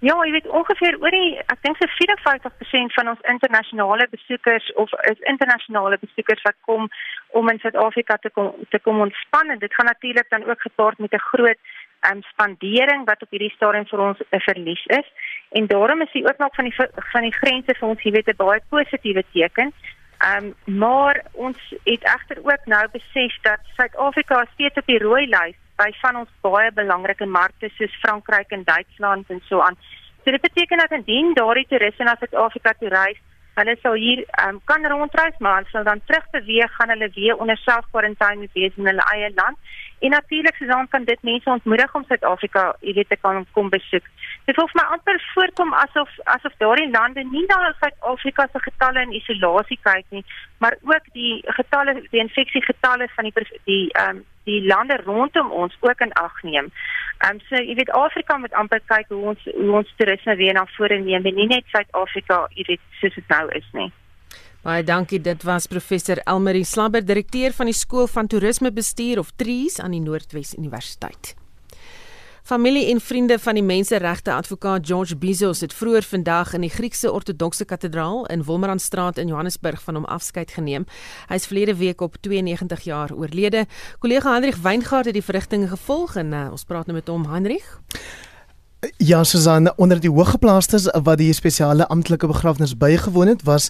Ja, jy weet ongeveer oor die ek dink so 54% van ons internasionale besoekers of is internasionale besoekers wat kom om in Suid-Afrika te kom te kom ontspan en dit gaan natuurlik dan ook gepaard met 'n groot um, spandering wat op hierdie stadium vir ons 'n verlies is. En daarom is die oopmaak van die van die grense vir ons, jy weet, 'n baie positiewe teken. Ehm um, maar ons het egter ook nou besef dat Suid-Afrika steeds op die rooi lys by van ons baie belangrike markte soos Frankryk en Duitsland en so aan. So dit beteken dat indien daardie toeriste na Suid-Afrika toe reis, hulle sal hier um, kan rondreis, maar hulle sal dan terug beweeg gaan hulle weer onder self-quarantaine wees in hulle eie land. En natuurlik Susan kan dit mense ontmoedig om Suid-Afrika, jy weet, te kan kom besoek. Dit hoef my amper voorkom asof asof daardie lande nie na Suid-Afrika se getalle in isolasie kyk nie, maar ook die getalle die infeksie getalle van die die ehm um, die lande rondom ons ook in ag neem. Ehm um, so jy weet Afrika moet amper kyk hoe ons hoe ons toerisme weer na vore neem, nie net Suid-Afrika, jy weet, soos dit nou is nie. Baie dankie. Dit was professor Elmarie Slabber, direkteur van die skool van toerismebestuur of TRIS aan die Noordwes Universiteit. Familie en vriende van die menseregte advokaat George Bizos het vroeër vandag in die Griekse Ortodokse Kathedraal in Wolmaranstraat in Johannesburg van hom afskeid geneem. Hy is verlede week op 92 jaar oorlede. Kollega Hendrik Weingart het die verrigtinge gevolg en uh, ons praat nou met hom, Hendrik. Ja, Susan, onder die hooggeplaastes wat die spesiale amptelike begrafnis bygewoon het, was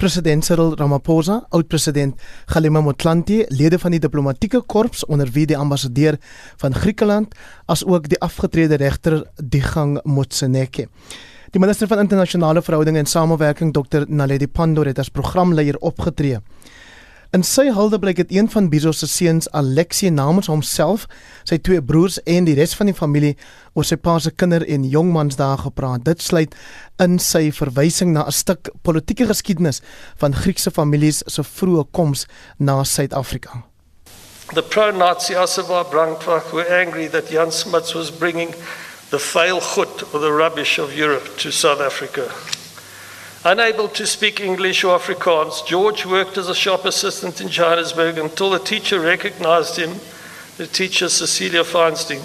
president Cyril Ramaphosa, oud-president Kgalema Motlanthe, lede van die diplomatieke korps onder wie die ambassadeur van Griekeland, asook die afgetrede regter Digang Motseneke. Die minister van internasionale verhoudinge en samewerking, Dr Naledi Pandor, het as programleier opgetree. In sy huldeblyk het een van Bizos se seuns, Alexie, namens homself, sy twee broers en die res van die familie oor sy pa se kinder- en jongmansdae gepraat. Dit sluit in sy verwysing na 'n stuk politieke geskiedenis van Griekse families se vroeë koms na Suid-Afrika. The pro-Nazi Asava Brankvak were angry that Jan Smuts was bringing the fail goed or the rubbish of Europe to South Africa. Unable to speak English or Afrikaans, George worked as a shop assistant in Johannesburg until a teacher recognized him, the teacher Cecilia Feinstein,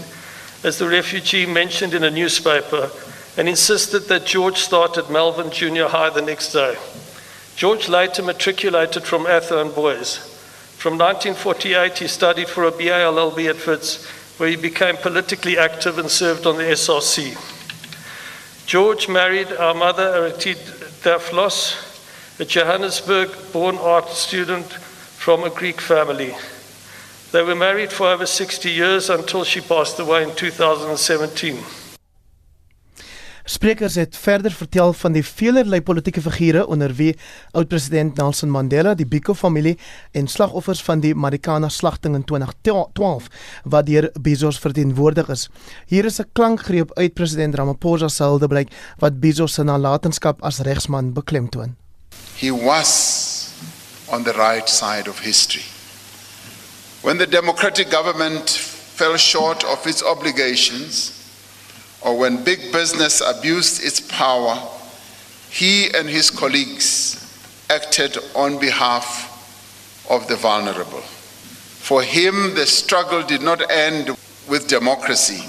as the refugee mentioned in a newspaper and insisted that George start at Melbourne Junior High the next day. George later matriculated from Atherton Boys. From 1948, he studied for a BA LLB at Wits, where he became politically active and served on the SRC. George married our mother, Aretid Daflos, a Johannesburg born art student from a Greek family. They were married for over 60 years until she passed away in 2017. Sprekers het verder vertel van die velerlei politieke figure onder wie oud-president Nelson Mandela, die Biko familie en slagoffers van die Marikana slagting in 2012 wat deur Bezos verteenwoordig is. Hier is 'n klankgreep uit president Ramaphosa se huldeblyk wat Bezos se nalatenskap as regsman beklemtoon. He was on the right side of history. When the democratic government fell short of its obligations, or when big business abused its power, he and his colleagues acted on behalf of the vulnerable. For him, the struggle did not end with democracy,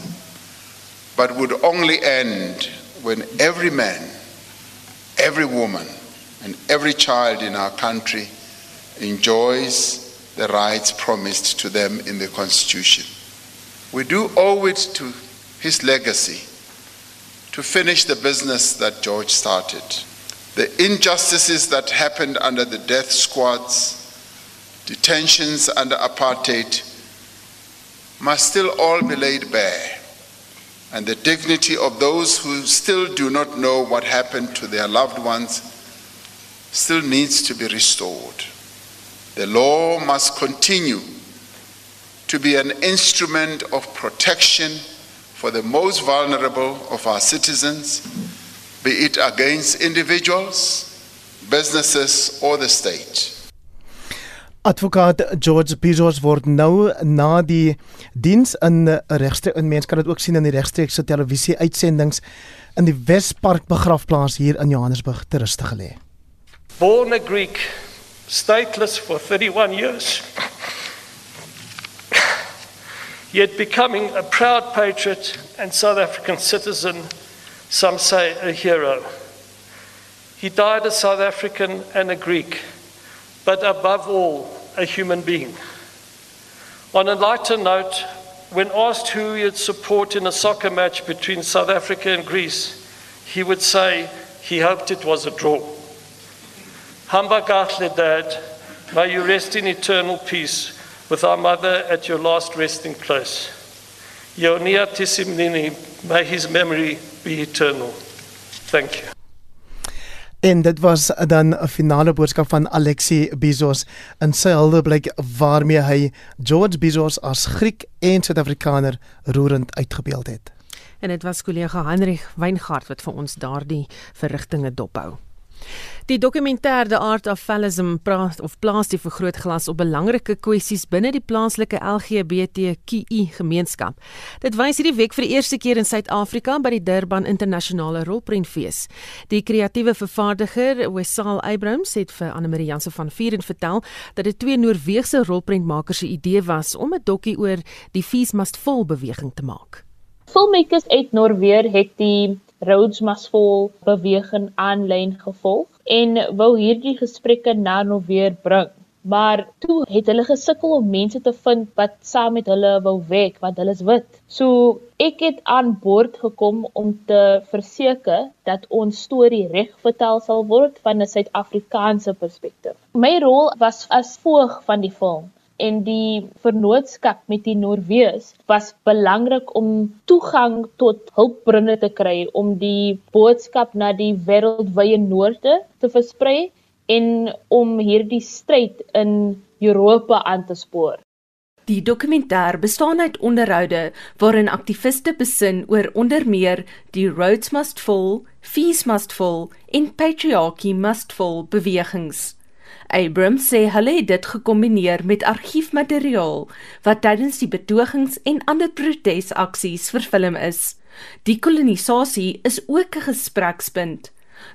but would only end when every man, every woman, and every child in our country enjoys the rights promised to them in the Constitution. We do owe it to his legacy to finish the business that George started. The injustices that happened under the death squads, detentions under apartheid, must still all be laid bare. And the dignity of those who still do not know what happened to their loved ones still needs to be restored. The law must continue to be an instrument of protection for the most vulnerable of our citizens, be it against individuals, businesses, or the state. Advokaat George Bizos word nou na die diens in regstreeks in mense kan dit ook sien in die regstreekse televisie uitsendings in die Wespark begrafplaas hier in Johannesburg ter ruste gelê. Born a Greek, stateless for 31 years. Yet becoming a proud patriot and South African citizen, some say a hero. He died a South African and a Greek, but above all, a human being. On a lighter note, when asked who he'd support in a soccer match between South Africa and Greece, he would say he hoped it was a draw. Hamba Gatle, Dad, may you rest in eternal peace with our mother at your last resting place. Ionia Tisimnini, may his memory be eternal. Thank you. En dit was dan 'n finale boodskap van Alexi Bizos in sy huldeblyk waarmee hy George Bizos as Griek en Suid-Afrikaner roerend uitgebeeld het. En dit was kollega Heinrich Weingart wat vir ons daardie verrigtinge dophou. Die dokumentêr The Art of Fallism praat of plaas die vergrootglas op belangrike kwessies binne die plaaslike LGBTQI gemeenskap. Dit wys hierdie week vir die eerste keer in Suid-Afrika by die Durban Internasionale Rolprentfees. Die kreatiewe vervaardiger, Wesal Abrams, het vir Anne Marie Jansen van Vieren vertel dat dit twee Noorse rolprentmakers se idee was om 'n dokkie oor die Fees Must Fall beweging te maak. Filmmakers uit Noorweer het die Rhodes Must Fall beweging aanlyn gevolg en wou hierdie gesprekke na Noorweer bring. Maar toe het hulle gesukkel om mense te vind wat saam met hulle wou werk, want hulle is wit. So ek het aan boord gekom om te verseker dat ons storie reg vertel sal word van 'n Suid-Afrikaanse perspektief. My rol was as voog van die film en die vernootskap met die Noorwees was belangrik om toegang tot hulpbronne te kry om die boodskap na die wêreldwye noorde te versprei en om hierdie stryd in Europa aan te spoor. Die dokumentêr bestaan uit onderhoude waarin aktiviste besin oor onder meer die Rhodes Must Fall, Fees Must Fall en Patriarchy Must Fall bewegings. Abrams sê hulle het dit gekombineer met argiefmateriaal wat tydens die betogings en ander protesaksies vervilm is. Die kolonisasie is ook 'n gesprekspunt.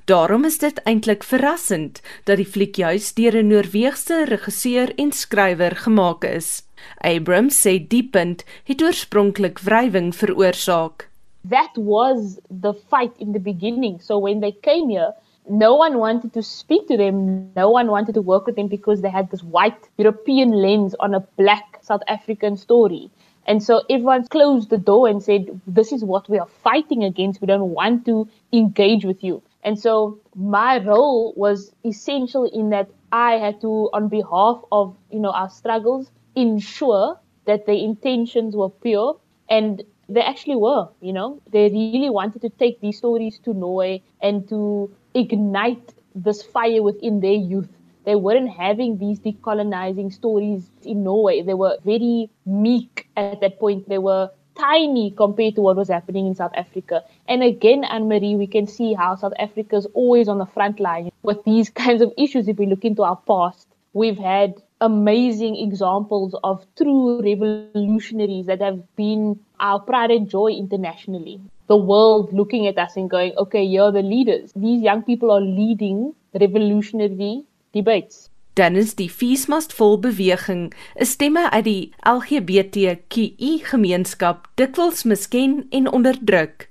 Daarom is dit eintlik verrassend dat die fliek juis deur 'n Noorse regisseur en skrywer gemaak is. Abrams sê die punt het oorspronklik wrywing veroorsaak. That was the fight in the beginning. So when they came here, no one wanted to speak to them. No one wanted to work with them because they had this white European lens on a black South African story. And so everyone closed the door and said, This is what we are fighting against. We don't want to engage with you. And so my role was essential in that I had to, on behalf of, you know, our struggles, ensure that the intentions were pure and they actually were, you know, they really wanted to take these stories to Norway and to ignite this fire within their youth. They weren't having these decolonizing stories in Norway. They were very meek at that point. They were tiny compared to what was happening in South Africa. And again, Anne Marie, we can see how South Africa is always on the front line with these kinds of issues. If we look into our past, we've had amazing examples of true revolutionaries that have been our pride and joy internationally. The world looking at us and going, okay, you're the leaders. These young people are leading revolutionary debates. dan is die feesmastvol beweging 'n stemme uit die LGBTQI gemeenskap dikwels misken en onderdruk.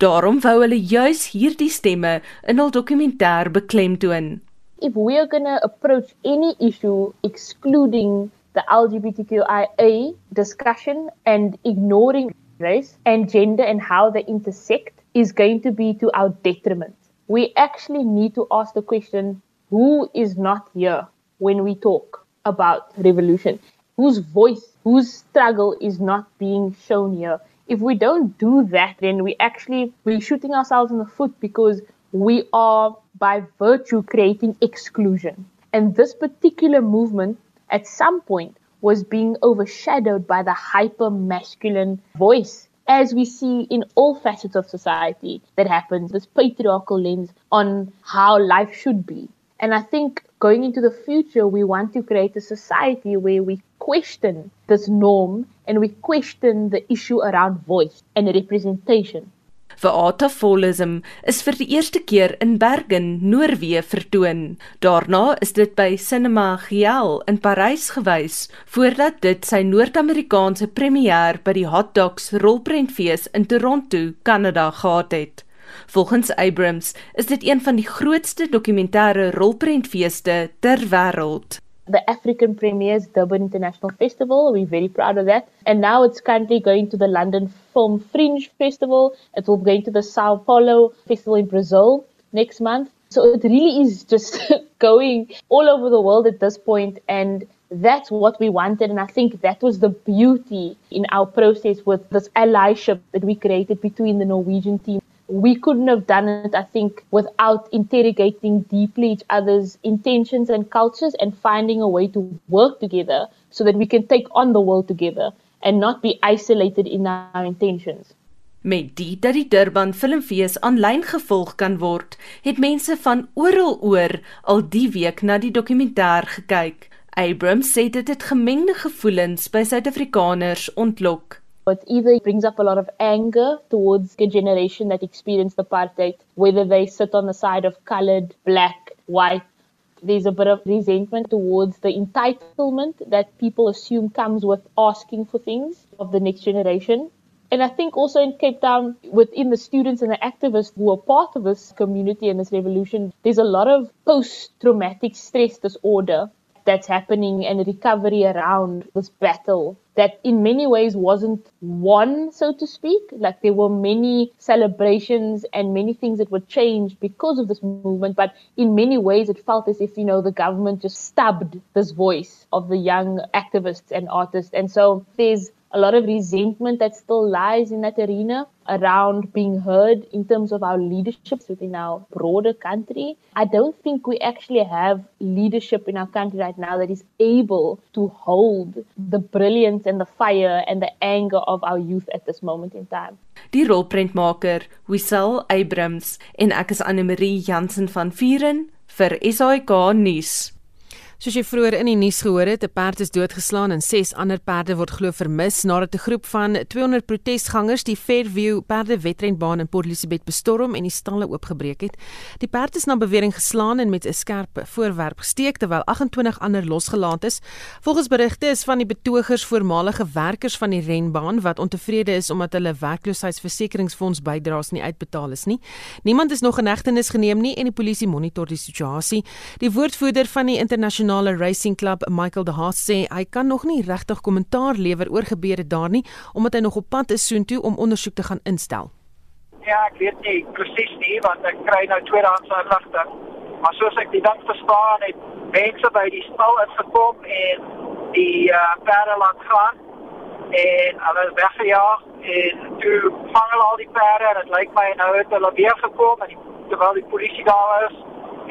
Daarom wou hulle juis hierdie stemme in hul dokumentêr beklemtoon. If we are going to approach any issue excluding the LGBTQIA discussion and ignoring race and gender and how they intersect is going to be to our detriment. We actually need to ask the question who is not here? when we talk about revolution, whose voice, whose struggle is not being shown here. If we don't do that, then we actually we're shooting ourselves in the foot because we are by virtue creating exclusion. And this particular movement at some point was being overshadowed by the hyper masculine voice as we see in all facets of society that happens, this patriarchal lens on how life should be. And I think going into the future, we want to create a society where we question this norm and we question the issue around voice and representation. Theaterfolism is vir die eerste keer in Bergen, Noorwe vertoon. Daarna is dit by Cinema Giel in Parys gewys voordat dit sy Noord-Amerikaanse premier by die Hot Dogs rolprentfees in Toronto, Kanada gehad het. Volgens Abrams is dit een van die grootste dokumentêre rolprentfeeste ter wêreld. The African premieres Durban International Festival. We're very proud of that. And now it's currently going to the London Film Fringe Festival. It will be going to the Sao Paulo Festival in Brazil next month. So it really is just *laughs* going all over the world at this point and that's what we wanted and I think that was the beauty in our process with this allyship that we created between the Norwegian team we couldn't have done it, I think, without interrogating deeply each other's intentions and cultures and finding a way to work together so that we can take on the world together and not be isolated in our intentions. Met die dat die Durban Filmfees aanlyn gevolg kan word, het mense van oral oor al die week na die dokumentêr gekyk. Abrams sê dit het gemengde gevoelens by Suid-Afrikaners ontlok. It either brings up a lot of anger towards the generation that experienced apartheid, whether they sit on the side of colored, black, white. There's a bit of resentment towards the entitlement that people assume comes with asking for things of the next generation. And I think also in Cape Town, within the students and the activists who are part of this community and this revolution, there's a lot of post traumatic stress disorder that's happening and recovery around this battle that in many ways wasn't won, so to speak. Like there were many celebrations and many things that were changed because of this movement, but in many ways it felt as if, you know, the government just stubbed this voice of the young activists and artists. And so there's a lot of resentment that still lies in that arena around being heard in terms of our leadership within our broader country. I don't think we actually have leadership in our country right now that is able to hold the brilliance and the fire and the anger of our youth at this moment in time. Die rolprentmaker Wissel Abrams en ek is Anne Marie Jansen van Vieren vir SAK nuus. Soos jy vroeër in die nuus gehoor het, 'n perd is doodgeslaan en 6 ander perde word glo vermis nadat 'n groep van 200 protesgangers die Fairview perdewedrenbaan in Port Elizabeth bestorm en die stalle oopgebreek het. Die perd is na bewering geslaan en met 'n skerp voorwerp gesteek terwyl 28 ander losgelaat is. Volgens berigte is van die betogers voormalige werkers van die renbaan wat ontevrede is omdat hulle werkloosheidsversekeringsfonds bydraes nie uitbetaal is nie. Niemand is nog in hegtenis geneem nie en die polisie monitor die situasie. Die woordvoerder van die internasionale Nasionale Racing Club, Michael De Haas sê hy kan nog nie regtig kommentaar lewer oor gebeure daar nie omdat hy nog op pad is soontoe om ondersoek te gaan instel. Ja, ek weet nie presies nie want ek kry nou tweedehandse inligting. Maar soos ek die ding verstaan het, mense by die stal het gekom en die uh, perde laat gaan en hulle is weggejaag en toe vang hulle al die perde en dit lyk my nou het hulle weer gekom en die, terwyl die polisie daar is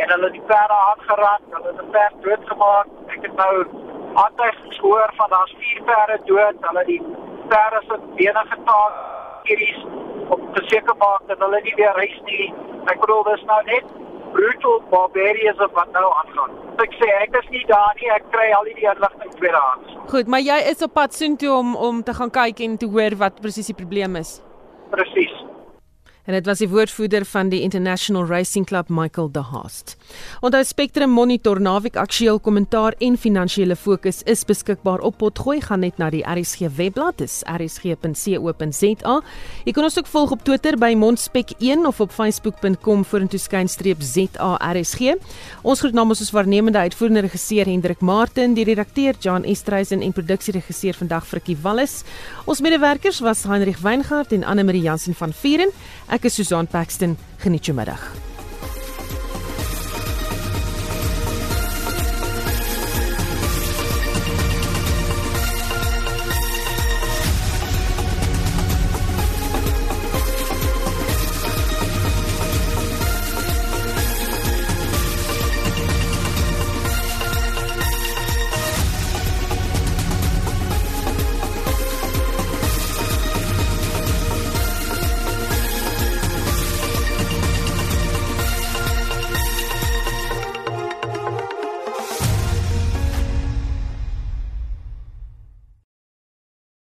en hulle die perde aangeraan, hulle het 'n perd doodgemaak. Ek het nou aantuigings gehoor van daar's vier perde dood. Hulle die perde se bene getaak hierdie om te seker maak dat hulle nie weer reis nie. Ek bedoel dis nou net brutal barbarians wat nou aangaan. Ek sê ek is nie daar nie. Ek kry al die inligting tweedehands. Goed, maar jy is op pad soontoe om om te gaan kyk en te hoor wat presies die probleem is. Presies. En dit was die woordvoerder van die International Racing Club Michael De Haast. Onthou Spectrum Monitor naweek aktueel kommentaar en finansiële fokus is beskikbaar op Potgooi gaan net na die RSG webblad is rsg.co.za. Jy kan ons ook volg op Twitter by mondspek1 of op facebook.com vorentoeskynstreep ZARSG. Ons groet namens ons waarnemende uitvoerende regisseur Hendrik Martin, die redakteur Jan Estreisen en produksieregisseur vandag Frikkie Wallis. Ons medewerkers was Heinrich Weingart en Anne Marie Jansen van Vieren. Ek is Susan Paxton. Geniet jou middag.